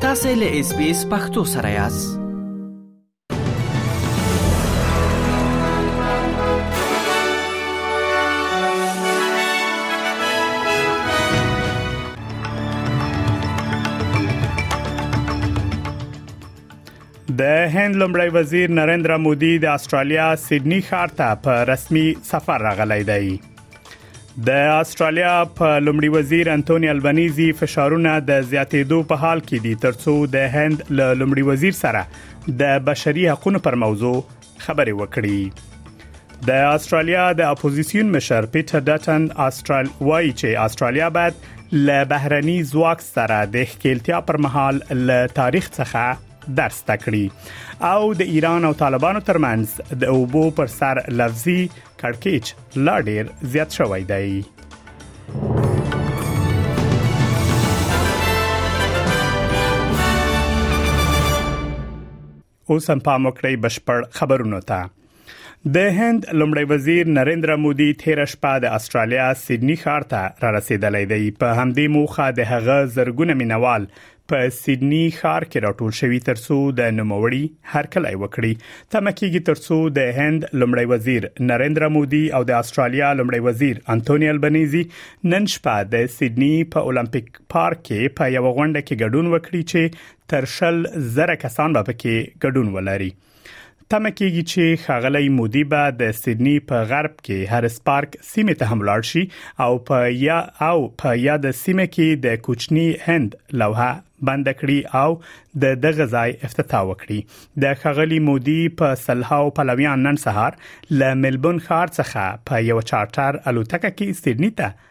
تاسو له اس بي اس پختو سره یاست د هند لمړی وزیر نریندرا مودي د استرالیا سیدنی ښار ته په رسمي سفر راغلی دی د استرالیا په لومړي وزیر انټونی البنيزي فشارونه د زیاتېدو په حال کې دي ترڅو د هند له لومړي وزیر سره د بشري حقوقو پر موضوع خبرې وکړي د استرالیا د اپوزيسیون مشر پیټر ډټن استرال وایي چې استرالیا باید له بهرني ځواک سره د ښکیلتیا پر مهال له تاریخ څخه درس تکړي او د ایران او طالبانو ترمنځ د اوبو پر سر لفظي کړکیچ لا ډیر زیات شوی دی اوس هم پام وکړئ بشپړ خبرونه ته د هند لمړی وزیر نریندرا مودي 13 شپه د استرالیا سیدنی ښار ته را رسیدلی دی په همدې موخه د هغه زرګونه مینوال په سیدنی ښار کې راټول شوی ترڅو د نوموړي هرکلی وکړي تمه کیږي ترڅو د هند لمړی وزیر نریندرا مودي او د استرالیا لمړی وزیر انټونی البنيزي نن شپه د سیدنی په اولمپیک پارک کې په یو غونډه کې ګډون وکړي چې تر شل زره کسان به پکې ګډون ولري تمه کیږي چې خاغلی مودي به د سیدنی په غرب کې هرس پارک سیمه ته هم لاړ شي او په یا او په یاد سیمه کې د کوچنی هند لوحه بند کړي او د دغه ځای افتتاح وکړي د خغلی مودي په سلهاو پلویان نن سهار له ملبون ښار څخه په یو چارټر الوتکه کې سیدنی ته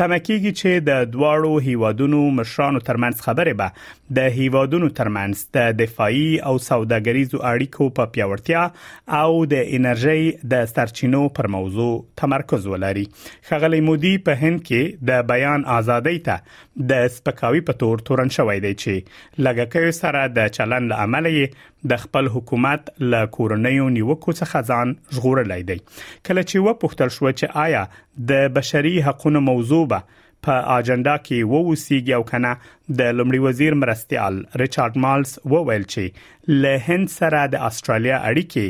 تمه کیږي چې د دواړو هیوادونو مشرانو ترمنځ خبرې به د هیوادونو ترمنځ د دفاعي او سوداګریزو اړیکو په پیاوړتیا او د انرژي د سرچینو پر موضوع تمرکز ولري خغلی مودي په هند کې د بیان ازادۍ ته د سپکاوي په تور تورن شوې دی چې لګکې سره د چلن لامل یې د خپل حکومت له کورنۍ نیوکو څخه ځان ژغورلای دی کله چې و پوښتل شو چې آیا د بشري حقونو موضوع به په اجنډا کې ووسیږي او کنه د لمړي وزیر مرستيال ریچارډ مالز وویل چې له هند سره د استرالیا اړیکې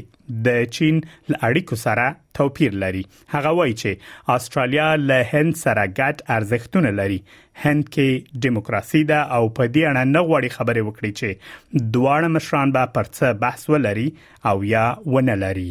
د چین له اړیکو سره توپیر لري هغه وایي چې استرالیا له هند سره ګډ ارزښتونه لري هند کې دیموکراسي ده او په دې اړه نه غواړي خبرې وکړي چې دواړه مشران به پرڅه بحث ولري او یا ونه لري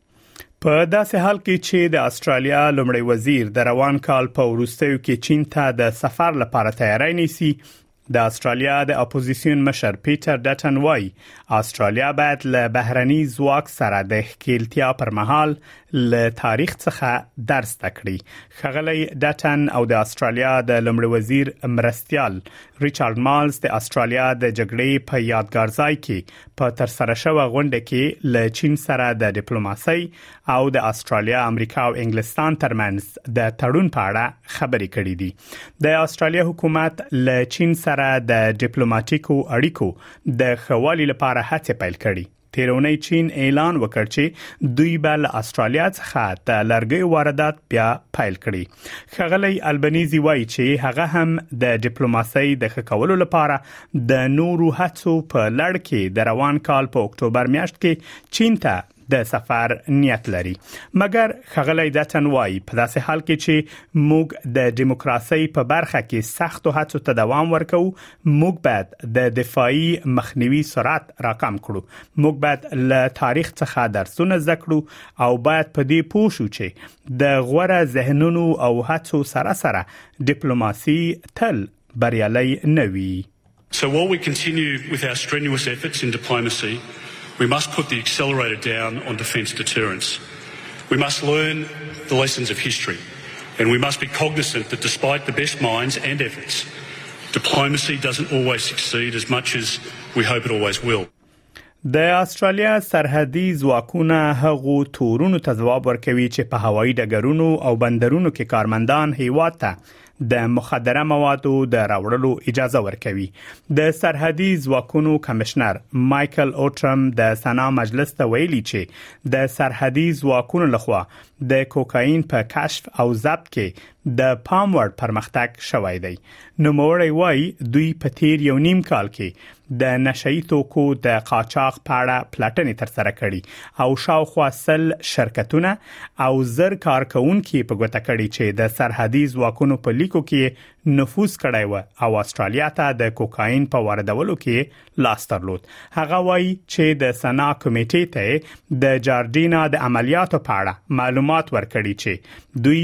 په داسې حال کې چې د استرالیا لومړی وزیر د روان کال په وروستیو کې چین ته د سفر لپاره تیاری نیسي د استرالیا د اپوزيسیون مشر پیټر ډټن وای استرالیا باید له بهرني ځواک سره د ښکیلتیا پر مهال له تاریخ څخه درس تکړي خغلی ډټن او د استرالیا د لمړي وزیر مرستيال ریچارډ مالز د استرالیا د جګړې په یادګارځای کې په تر سره شوه غونډه کې له چین سره د ډیپلوماسۍ او د استرالیا، امریکا او انګلستان ترمنځ د تړون په اړه خبرې کړې دي. د استرالیا حکومت له چین سره د ډیپلوماټیکو اړیکو د خوالي لپاره هڅې پیل کړي. تیرونی چین اعلان وکړ چې دوی به له استرالیا څخه د لرګیو واردات بیا پیل کړي خغلی البنيزي وایي چې هغه هم د ډیپلوماسۍ د خکولو لپاره د نورو هڅو په لړ کې د روان کال په اکتوبر میاشت کې چین ته د سفر نیت لري مګر خغلی دتن وای په داسې حال کې چې موږ د دیموکراسي په برخه کې سخت هڅو ته دوام ورکو موږ باید د دفاعي مخنیوي سرعت راکم کړو موږ باید له تاریخ څخه درسونه زده کړو او باید په دې پوه شو چې د غوره ذهنونو او هڅو سره سره ډیپلوماسي تل بریالي نه وي So while we continue with our strenuous efforts in diplomacy We must put the accelerator down on defence deterrence. We must learn the lessons of history, and we must be cognizant that despite the best minds and efforts, diplomacy doesn't always succeed as much as we hope it always will. د استرالیا سرحدي ځواکونه هغو تورونو ته ځواب ورکوي چې په هوایي ډګرونو او بندرونو کې کارمندان هیواد ته د مخدره موادو د راوړلو اجازه ورکوي د سرحدي ځواکونو کمشنر مايكل اوټرم د سنا مجلس ته ویلي چې د سرحدي ځواکونو لخوا د کوکاین په کشف او ضبط کې د پام وړ پرمختګ شوی دی نو موري وای دوی په تیر یو نیم کال کې د نشه یي توکو د قاچاق په اړه پلټنې ترسره کړي او شاوخوا سل شرکتونه او زر کارکونکو په ګوته کړي چې د سرحدي ځواکونو په لیکو کې نفوذ کړی و او استرالیا ته د کوکاین په واردولو کې لاس درلود هغه وایي چې د سنا کمیټې ته د جارډینا د عملیاتو په اړه معلومات ورکړي چې دوی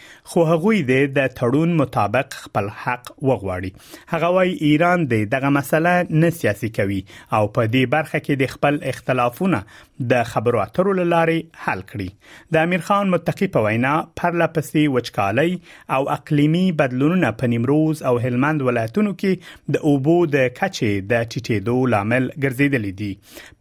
خو هغوی دې د تړون مطابق خپل حق وغواړي هغه وايي ایران دې دغه مسله نه سیاسي کوي او په دې برخه کې د خپل اختلافونه د خبرو اترو لاري حل کړي د امیر خان متقی په وینا پرله پسې وچکالي او اقلیمي بدلونونه په نیمروز او هلمند ولایتونو کې د اوبو د کچې د ټیټېدو لامل ګرځیدلی دي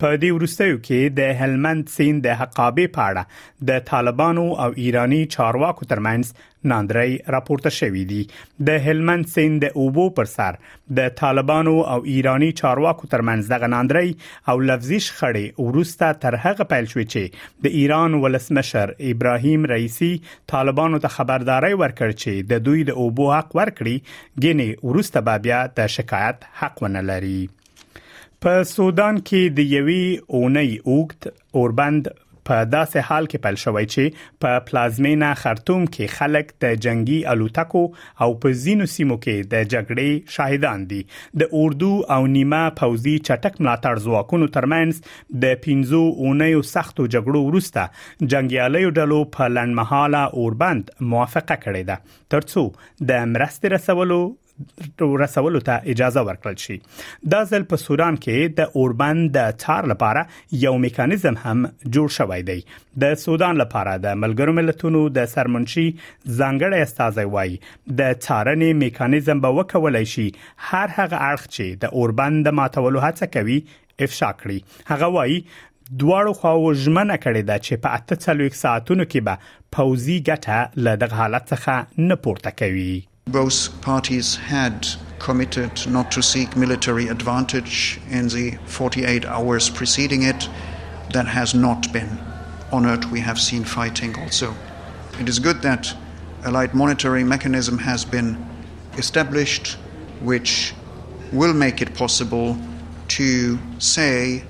په دې ورستیو کې د هلمند سیند د حقابې په اړه د طالبانو او ایرانی چارواکو ترمنځ ناندرۍ راپورته شوې دي د هلمند سیند د اوبو پر سر د طالبانو او ایرانی چارواکو ترمنځ دغه ناندرۍ او لفظي شخړې ورسته تر هغه پیل شوې چې د ایران ولسمشر ابراهیم رئیسی طالبانو ته خبرداري ورکړ چې د دوی د اوبو حق ورکړي ګینه ورسته به بیا د شکایت حق ونه لري په سودان کې د یوې اونۍ اوږد اوربند په داسې حال کې پیل شوی چې په پلازمینه خرطوم کې خلک د جنگي الوتکو او په زینو سیمو کې د جګړې شاهدان دي د اردو او نیمه پوزي چټک ملاتړ ځواکونو ترمنځ د 15 اونیو سختو جګړو وروسته جنگیالیو ډلو په لنډمحاله اوربند موافقه کړې ده ترڅو د مرستې رسولو رسولو ته اجازه ورکړل شي دا ځل په سوران کې د اوربند د چار لپاره یو میکانیزم هم جوړ شوی دی د سودان لپاره د ملګرو ملتونو د سرمنشي ځانګړی استاذ وای د چارنې میکانیزم به وکولای شي هر هغه اړخ چې د اوربند د ماتولو هڅه کوي افشا کړي هغه وای دواړو خواو ژمنه کړې ده چې په 48 ساعتونو کې به پوزي ګټه له دغه حالت څخه نه پورته کوي Both parties had committed not to seek military advantage in the 48 hours preceding it. That has not been honored. We have seen fighting also. It is good that a light monitoring mechanism has been established, which will make it possible to say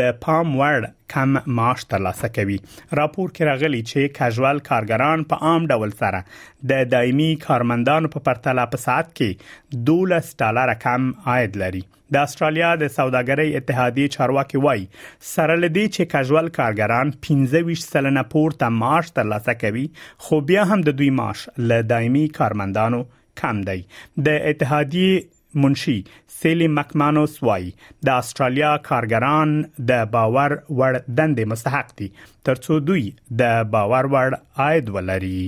د پام وړ کم معاش ترلاسه کوي راپور کې راغلي چې کژوال کارګران په عام ډول سره د دایمي کارمندانو په پرتله په ساعت کې 12 ډالر کم عاید لري د استرالیا د سوداګرۍ اتحادیه چارواکي وایي سره لدی چې کژوال کارګران 15 سلنه پورته معاش ترلاسه کوي خو بیا هم د دوی معاش له دایمي کارمندانو کم دی د اتحادیه منشي سیلی مکمانوس وایي د استرالیا کارګران د باور وړ دندې مستحق دي ترڅو دوی د باور وړ عاید ولري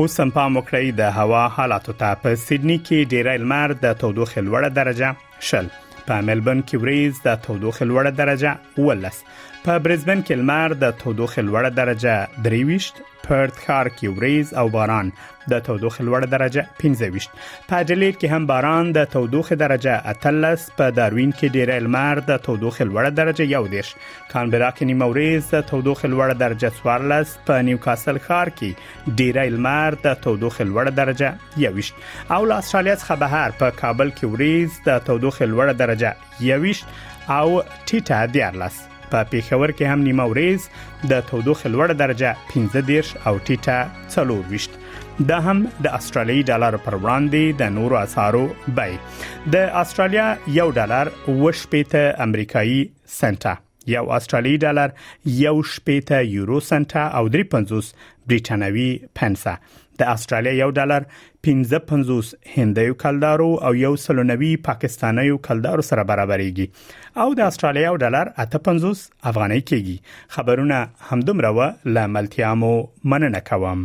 اوس هم پام وکړئ د هوا حالاتو ته په سیدنی کې ډیری لمر د تودوخې لوړه درجه شل په ملبن کې وریځ د تودوخې لوړه درجه 12 په برزبن کې لمر د تودوخې لوړه درجه 23 پرت ښار کې وریځ او باران د تودوخې لوړه درجه 15 په اډلېټ کې هم باران د تودوخې درجه 13 په داروین کې ډېر لمر د تودوخې لوړه درجه 11 کانبرا کې نیمه وریځ د تودوخې لوړه درجه 14 په نیوکاسل ښار کې ډیری لمر د تودوخې لوړه درجه 21 او له استرالیا څخه بهر په کابل کې وریځ د تودوخې لوړه درجه 21 او ټیټه 14 په پیښور کې هم نیمه وریځ د تودوخې لوړه درجه 15 او ټیټه 24 دا هم د استرالیي ډالر پر وړاندې د نورو اسعارو بیه د استرالیا یو ډالر وشپېته امریکایي سنټه یو استرالی ډالر یو شپېته یورو سنت او 350 بریټانوي پنسه د استرالیا یو ډالر 1550 هندیو کلدارو او یو سلونوي پاکستانیو کلدارو سره برابرېږي او د استرالیا یو ډالر 850 افغانۍ کېږي خبرونه همدومره و لاملتيامو مننه کوم